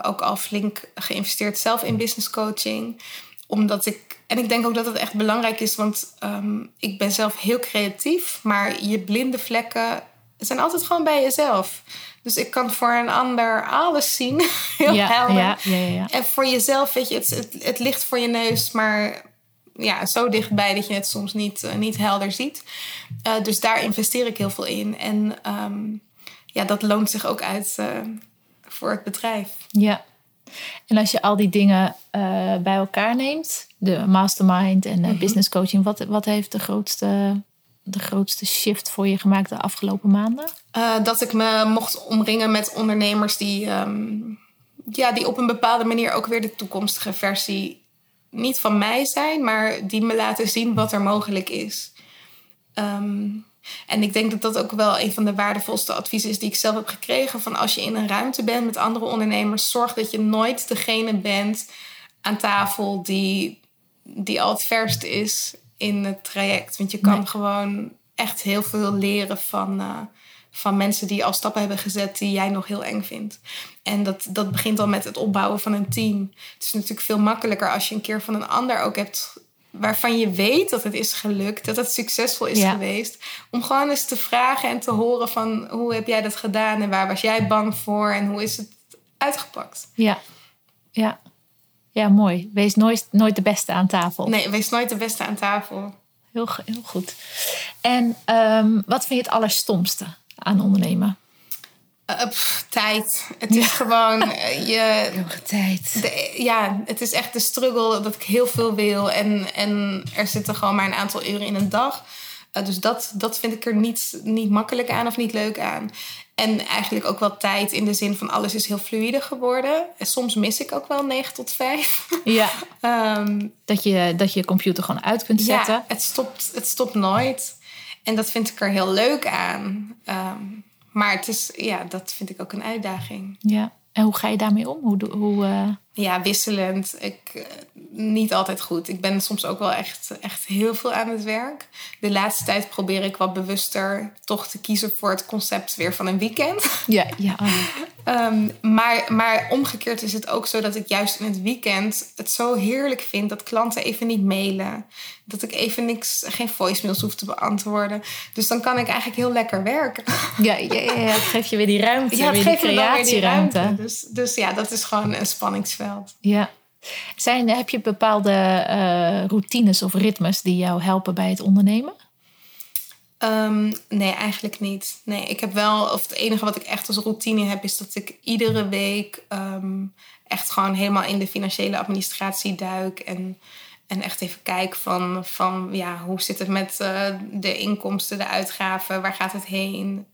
ook al flink geïnvesteerd zelf in business coaching. Omdat ik en ik denk ook dat het echt belangrijk is, want um, ik ben zelf heel creatief, maar je blinde vlekken zijn altijd gewoon bij jezelf. Dus ik kan voor een ander alles zien, *laughs* heel ja, helder. Ja, ja, en voor jezelf, weet je, het, het, het, ligt voor je neus, maar ja, zo dichtbij dat je het soms niet, uh, niet helder ziet. Uh, dus daar investeer ik heel veel in. En um, ja, dat loont zich ook uit uh, voor het bedrijf. Ja, en als je al die dingen uh, bij elkaar neemt, de mastermind en uh, business coaching, wat, wat heeft de grootste, de grootste shift voor je gemaakt de afgelopen maanden? Dat ik me mocht omringen met ondernemers die, um, ja, die op een bepaalde manier ook weer de toekomstige versie niet van mij zijn, maar die me laten zien wat er mogelijk is. Um, en ik denk dat dat ook wel een van de waardevolste adviezen is die ik zelf heb gekregen. Van als je in een ruimte bent met andere ondernemers, zorg dat je nooit degene bent aan tafel die, die al het verst is in het traject. Want je kan gewoon echt heel veel leren van, uh, van mensen die al stappen hebben gezet die jij nog heel eng vindt. En dat, dat begint al met het opbouwen van een team. Het is natuurlijk veel makkelijker als je een keer van een ander ook hebt waarvan je weet dat het is gelukt, dat het succesvol is geweest. Om gewoon eens te vragen en te horen van hoe heb jij dat gedaan en waar was jij bang voor en hoe is het uitgepakt. Ja, ja. Ja, mooi. Wees nooit, nooit de beste aan tafel. Nee, wees nooit de beste aan tafel. Heel, heel goed. En um, wat vind je het allerstomste aan ondernemen? Uh, tijd. Het is gewoon uh, je. *laughs* tijd. De, ja, het is echt de struggle dat ik heel veel wil. En, en er zitten gewoon maar een aantal uren in een dag. Uh, dus dat, dat vind ik er niet, niet makkelijk aan of niet leuk aan. En eigenlijk ook wel tijd in de zin van alles is heel fluide geworden. En soms mis ik ook wel 9 tot 5. Ja. um, *laughs* dat, je, dat je computer gewoon uit kunt zetten. Ja, het stopt, het stopt nooit. En dat vind ik er heel leuk aan. Um, maar het is, ja, dat vind ik ook een uitdaging. Ja. En hoe ga je daarmee om? Hoe, hoe, uh... Ja, wisselend. Ik, uh, niet altijd goed. Ik ben soms ook wel echt, echt heel veel aan het werk. De laatste tijd probeer ik wat bewuster toch te kiezen voor het concept weer van een weekend. Ja, ja. um, *laughs* maar, maar omgekeerd is het ook zo dat ik juist in het weekend het zo heerlijk vind dat klanten even niet mailen. Dat ik even niks, geen voicemails hoef te beantwoorden. Dus dan kan ik eigenlijk heel lekker werken. Ja, ja, ja, het geeft je weer die ruimte. Ja, het weer die creatieruimte. Weer die ruimte. Dus, dus ja, dat is gewoon een spanningsveld. Ja. Zijn, heb je bepaalde uh, routines of ritmes die jou helpen bij het ondernemen? Um, nee, eigenlijk niet. Nee, ik heb wel, of het enige wat ik echt als routine heb, is dat ik iedere week um, echt gewoon helemaal in de financiële administratie duik. En, en echt even kijk van, van ja, hoe zit het met uh, de inkomsten, de uitgaven, waar gaat het heen?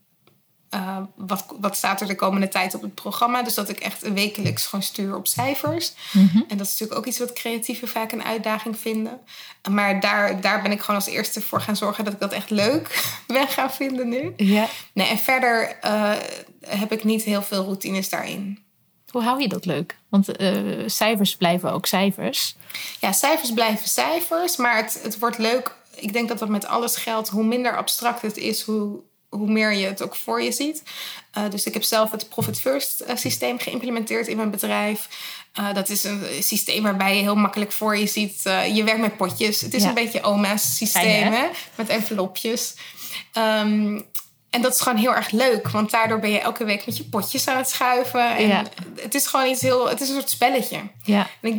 Uh, wat, wat staat er de komende tijd op het programma? Dus dat ik echt wekelijks gewoon stuur op cijfers. Mm -hmm. En dat is natuurlijk ook iets wat creatieven vaak een uitdaging vinden. Maar daar, daar ben ik gewoon als eerste voor gaan zorgen dat ik dat echt leuk *laughs* ben gaan vinden nu. Ja. Nee, en verder uh, heb ik niet heel veel routines daarin. Hoe hou je dat leuk? Want uh, cijfers blijven ook cijfers. Ja, cijfers blijven cijfers. Maar het, het wordt leuk. Ik denk dat dat met alles geldt. Hoe minder abstract het is, hoe hoe meer je het ook voor je ziet. Uh, dus ik heb zelf het Profit First uh, systeem geïmplementeerd in mijn bedrijf. Uh, dat is een systeem waarbij je heel makkelijk voor je ziet. je werkt met potjes. Het is ja. een beetje oma's systeem, hè? met envelopjes. Um, en dat is gewoon heel erg leuk, want daardoor ben je elke week met je potjes aan het schuiven. En Ja. het is gewoon iets heel, het is een soort spelletje. Ja. En *laughs* ik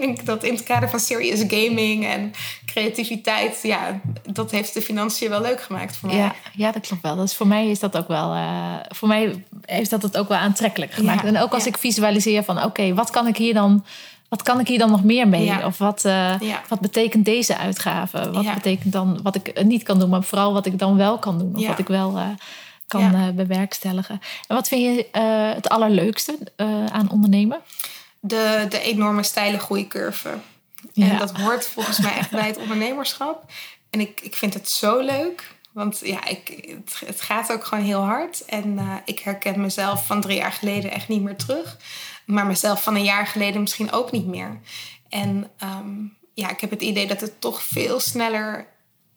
denk, dat in het kader van serious gaming en creativiteit, ja, dat heeft de financiën wel leuk gemaakt voor mij. Ja, ja, dat klopt wel. Dus voor mij is dat ook wel, eh, voor mij heeft dat het ook wel aantrekkelijk gemaakt. Ja, en ook als ik visualiseer van, oké, wat kan ik hier dan, wat kan ik hier dan nog meer mee? Ja. Of wat, eh, Ja. wat betekent deze uitgave? Wat Ja. betekent dan wat ik niet kan doen, maar vooral wat ik dan wel kan doen, of wat ik wel eh, kan eh, bewerkstelligen. En wat vind je eh, het allerleukste eh, aan ondernemen? De, de enorme steile groeicurve. En dat hoort volgens mij echt bij het ondernemerschap. En ik, ik vind het zo leuk. Want ja, ik, het, het gaat ook gewoon heel hard. En eh, ik herken mezelf van drie jaar geleden echt niet meer terug. Maar mezelf van een jaar geleden misschien ook niet meer. En ehm, ja, ik heb het idee dat het toch veel sneller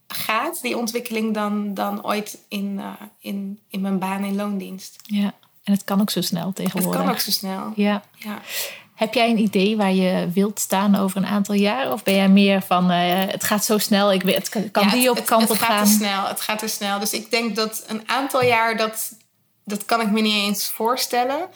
gaat, die ontwikkeling, dan, dan ooit in, eh, in, in mijn baan in loondienst. Ja, en het kan ook zo snel Het tegenwoordig. kan ook zo snel. Ja. Ja. Heb jij een idee waar je wilt staan over een aantal jaar? Of ben jij meer van eh, het gaat zo snel, ik weet, het kan- Ja, die het- op het, kant het op gaat gaan? te snel. Het gaat te snel. Dus ik denk dat een aantal jaar, dat, dat kan ik me niet eens voorstellen.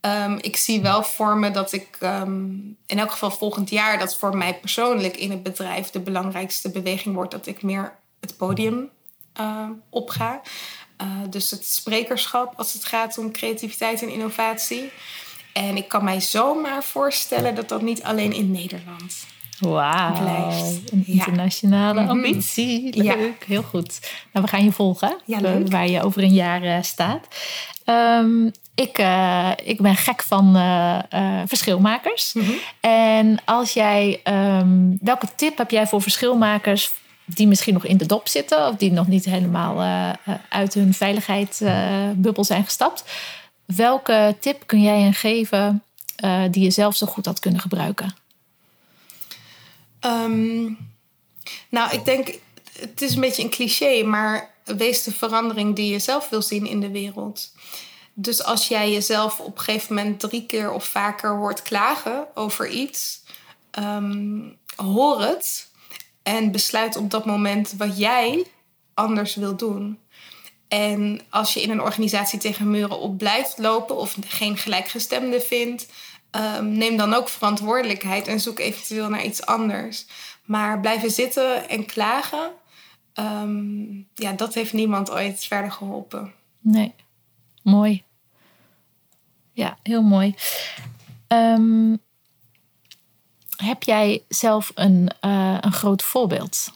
Ehm, ik zie wel voor me dat ik ehm, in elk geval volgend jaar... dat voor mij persoonlijk in het bedrijf de belangrijkste beweging wordt... dat ik meer het podium ehm, opga. Eh, dus het sprekerschap als het gaat om creativiteit en innovatie. En ik kan mij zomaar voorstellen dat dat niet alleen in Nederland Wauw, blijft. een internationale Mhm. ambitie. Ja. Leuk, heel goed. Nou, we gaan je volgen, Ja, eh, waar je over een jaar eh, staat. Ehm, ik, eh, ik ben gek van eh, eh, verschilmakers. Mhm. En als jij, ehm, welke tip heb jij voor verschilmakers die misschien nog in de dop zitten of die nog niet helemaal uit hun veiligheidsbubbel zijn gestapt? Welke tip kun jij hen geven die je zelf zo goed had kunnen gebruiken? Ehm, nou, ik denk, het is een beetje een cliché, maar wees de verandering die je zelf wil zien in de wereld. Dus als jij jezelf op een gegeven moment drie keer of vaker hoort klagen over iets, ehm, hoor het en besluit op dat moment wat jij anders wil doen. En als je in een organisatie tegen muren op blijft lopen of geen gelijkgestemde vindt, ehm, neem dan ook verantwoordelijkheid en zoek eventueel naar iets anders. Maar blijven zitten en klagen, ehm, ja, dat heeft niemand ooit verder geholpen. Nee, mooi. Ja, heel mooi. Ehm, heb jij zelf een, eh, een groot voorbeeld?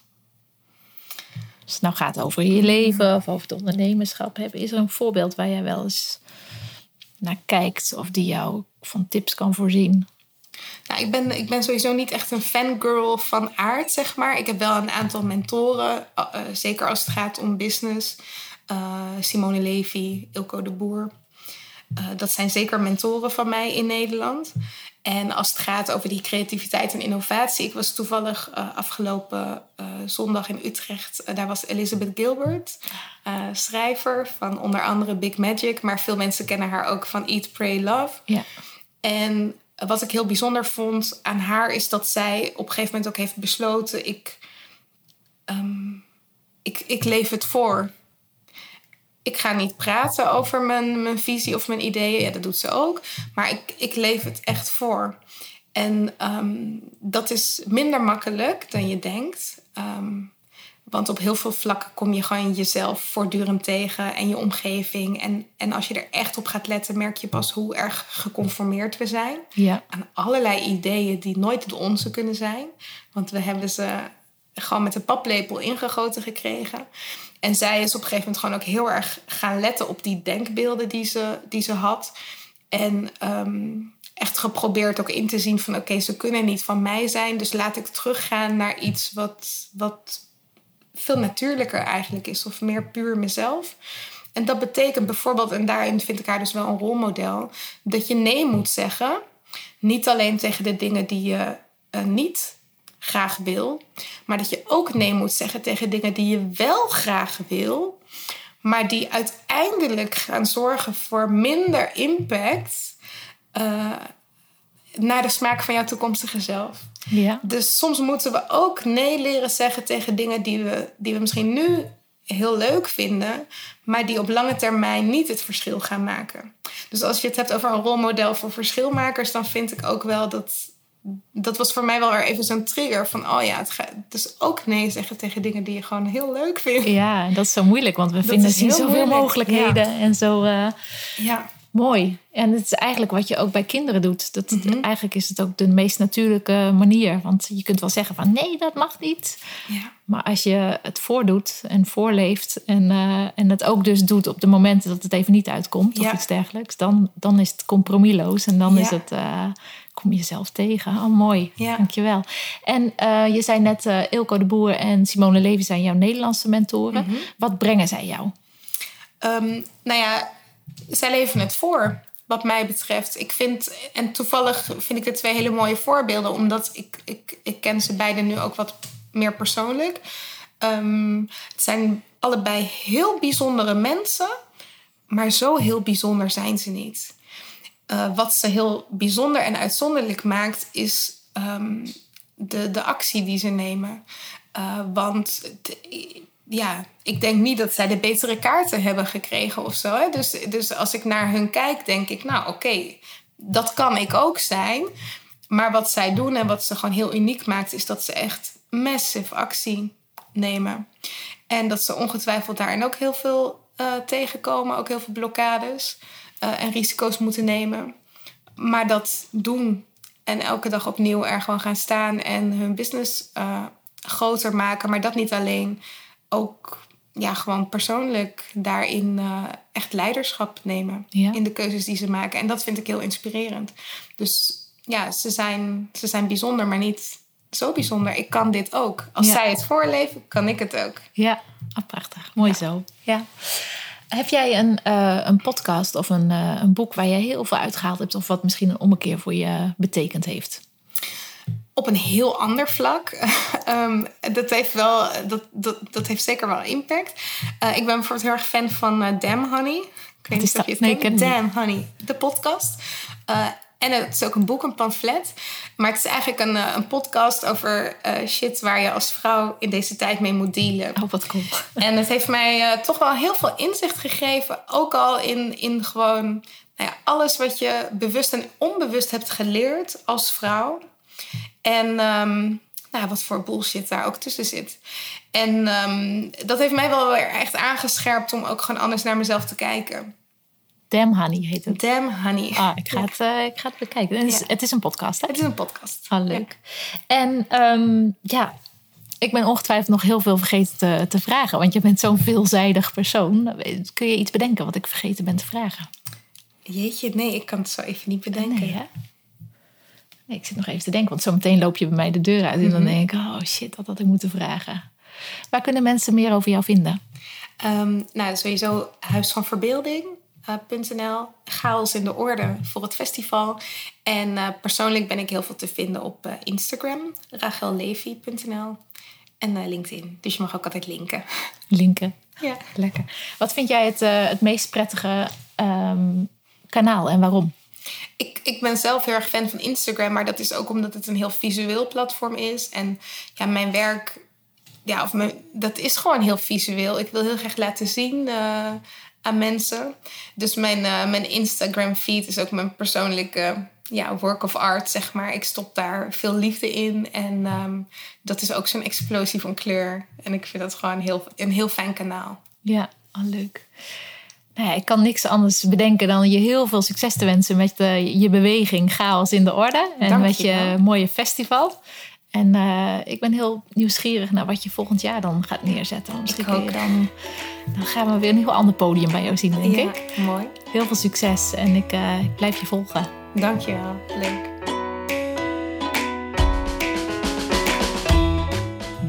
Als het nou gaat over je leven of over het ondernemerschap, heb- is er een voorbeeld waar jij wel eens naar kijkt of die jou van tips kan voorzien? Nou, ik, ben, ik ben sowieso niet echt een fangirl van aard, zeg maar. Ik heb wel een aantal mentoren, uh, uh, zeker als het gaat om business. Simone Levy, Ilko de Boer. Uh, dat zijn zeker mentoren van mij in Nederland. En als het gaat over die creativiteit en innovatie. Ik was toevallig uh, afgelopen uh, zondag in Utrecht. Uh, daar was Elizabeth Gilbert, schrijver van onder andere Big Magic. Maar veel mensen kennen haar ook van Eat, Pray, Love. Ja. En wat ik heel bijzonder vond aan haar is dat zij op een gegeven moment ook heeft besloten: ik, um, ik, ik leef het voor. Ik ga niet praten over mijn, mijn visie of mijn ideeën. Ja, dat doet ze ook. Maar ik, ik leef het echt voor. En um, dat is minder makkelijk dan je denkt. Um, want op heel veel vlakken kom je gewoon jezelf voortdurend tegen en je omgeving. En, en als je er echt op gaat letten, merk je pas hoe erg geconformeerd we zijn. Ja. Aan allerlei ideeën die nooit de onze kunnen zijn. Want we hebben ze gewoon met een paplepel ingegoten gekregen. En zij is op een gegeven moment gewoon ook heel erg gaan letten op die denkbeelden die ze, die ze had. En um, echt geprobeerd ook in te zien van oké, ze kunnen niet van mij zijn. Dus laat ik teruggaan naar iets wat, wat veel natuurlijker eigenlijk is. Of meer puur mezelf. En dat betekent bijvoorbeeld, en daarin vind ik haar dus wel een rolmodel, dat je nee moet zeggen. Niet alleen tegen de dingen die je uh, niet graag wil, maar dat je ook nee moet zeggen tegen dingen die je wel graag wil, maar die uiteindelijk gaan zorgen voor minder impact uh, naar de smaak van jouw toekomstige zelf. Ja. Dus soms moeten we ook nee leren zeggen tegen dingen die we, die we misschien nu heel leuk vinden, maar die op lange termijn niet het verschil gaan maken. Dus als je het hebt over een rolmodel voor verschilmakers, dan vind ik ook wel dat. Dat was voor mij wel weer even zo'n trigger van, oh ja, het gaat dus ook nee zeggen tegen dingen die je gewoon heel leuk vindt. Ja, dat is zo moeilijk, want we vinden zien zoveel mogelijkheden en zo. Uh, ja. Mooi. En het is eigenlijk wat je ook bij kinderen doet. Dat, mhm. Eigenlijk is het ook de meest natuurlijke manier. Want je kunt wel zeggen van nee, dat mag niet. Ja. Maar als je het voordoet en voorleeft en, uh, en het ook dus doet op de momenten dat het even niet uitkomt of iets dergelijks, dan, dan is het compromisloos en dan is het, uh, kom je jezelf tegen. Oh, mooi. Ja. Dankjewel. En uh, je zei net, Ilko de Boer en Simone Levy zijn jouw Nederlandse mentoren. Mhm. Wat brengen zij jou? Um, nou ja, zij leven het voor, wat mij betreft. Ik vind, en toevallig vind ik dit twee hele mooie voorbeelden, omdat ik, ik, ik ken ze beiden nu ook wat meer persoonlijk. Um, het zijn allebei heel bijzondere mensen, maar zo heel bijzonder zijn ze niet. Uh, wat ze heel bijzonder en uitzonderlijk maakt, is um, de, de actie die ze nemen. Uh, want ja, ik denk niet dat zij de betere kaarten hebben gekregen of zo. Hè? Dus, dus als ik naar hun kijk, denk ik, nou oké, dat kan ik ook zijn. Maar wat zij doen en wat ze gewoon heel uniek maakt, is dat ze echt massive actie nemen. En dat ze ongetwijfeld daarin ook heel veel uh, tegenkomen, ook heel veel blokkades uh, en risico's moeten nemen. Maar dat doen en elke dag opnieuw er gewoon gaan staan en hun business uh, groter maken. Maar dat niet alleen ook ja, gewoon persoonlijk daarin uh, echt leiderschap nemen. In de keuzes die ze maken. En dat vind ik heel inspirerend. Dus ja, ze zijn, ze zijn bijzonder, maar niet zo bijzonder. Ik kan dit ook. Als zij het voorleven, kan ik het ook. Ja, oh, prachtig. Mooi zo. Ja. Heb jij een, uh, een podcast of een, uh, een boek waar je heel veel uitgehaald hebt... of wat misschien een ommekeer voor je betekend heeft? op een heel ander vlak. um, *laughs* dat, heeft wel, dat, dat, dat heeft zeker wel impact. Uh, ik ben bijvoorbeeld heel erg fan van Damn Honey. Ik weet niet of je het nee. Damn Honey, de podcast. En het is ook een boek, een pamflet. Maar het is eigenlijk een, een podcast over shit waar je als vrouw in deze tijd mee moet dealen. Oh, wat cool. *laughs* En het heeft mij toch wel heel veel inzicht gegeven. Ook al in, in gewoon nou ja, alles wat je bewust en onbewust hebt geleerd als vrouw. En um, nou, wat voor bullshit daar ook tussen zit. En um, dat heeft mij wel weer echt aangescherpt om ook gewoon anders naar mezelf te kijken. Damn Honey heet het. Damn Honey. Ah, ik ga, het, uh, ik ga het bekijken. Het is, ja. het is een podcast, hè? Het is een podcast. Ah, leuk. Ja. En um, ja, ik ben ongetwijfeld nog heel veel vergeten te, te vragen. Want je bent zo'n veelzijdig persoon. Kun je iets bedenken wat ik vergeten ben te vragen? Jeetje, nee, ik kan het zo even niet bedenken. Nee, hè? Ik zit nog even te denken, want zometeen loop je bij mij de deur uit. En dan mhm. denk ik, oh shit, dat had ik moeten vragen. Waar kunnen mensen meer over jou vinden? Um, nou, sowieso Huis van Verbeelding. Uh, chaos in de orde voor het festival. En uh, persoonlijk ben ik heel veel te vinden op uh, Instagram, rachellevi.nl en LinkedIn. Dus je mag ook altijd linken. Linken. Ja. Lekker. Wat vind jij het, het meest prettige um, kanaal en waarom? Ik, ik ben zelf heel erg fan van Instagram, maar dat is ook omdat het een heel visueel platform is. En ja, mijn werk, ja, of mijn, dat is gewoon heel visueel. Ik wil heel graag laten zien uh, aan mensen. Dus mijn, uh, mijn Instagram feed is ook mijn persoonlijke ja, work of art, zeg maar. Ik stop daar veel liefde in. En um, dat is ook zo'n explosie van kleur. En ik vind dat gewoon heel, een heel fijn kanaal. Ja, oh, leuk. Nou ik kan niks anders bedenken dan je heel veel succes te wensen met je beweging Chaos in de Orde. En Dank met je, je mooie festival. En uh, ik ben heel nieuwsgierig naar wat je volgend jaar dan gaat neerzetten. Misschien ik ook. Dan, dan gaan we weer een heel ander podium bij jou zien, denk ja, ik. Mooi. Heel veel succes en ik uh, blijf je volgen. Dank je wel. Leuk.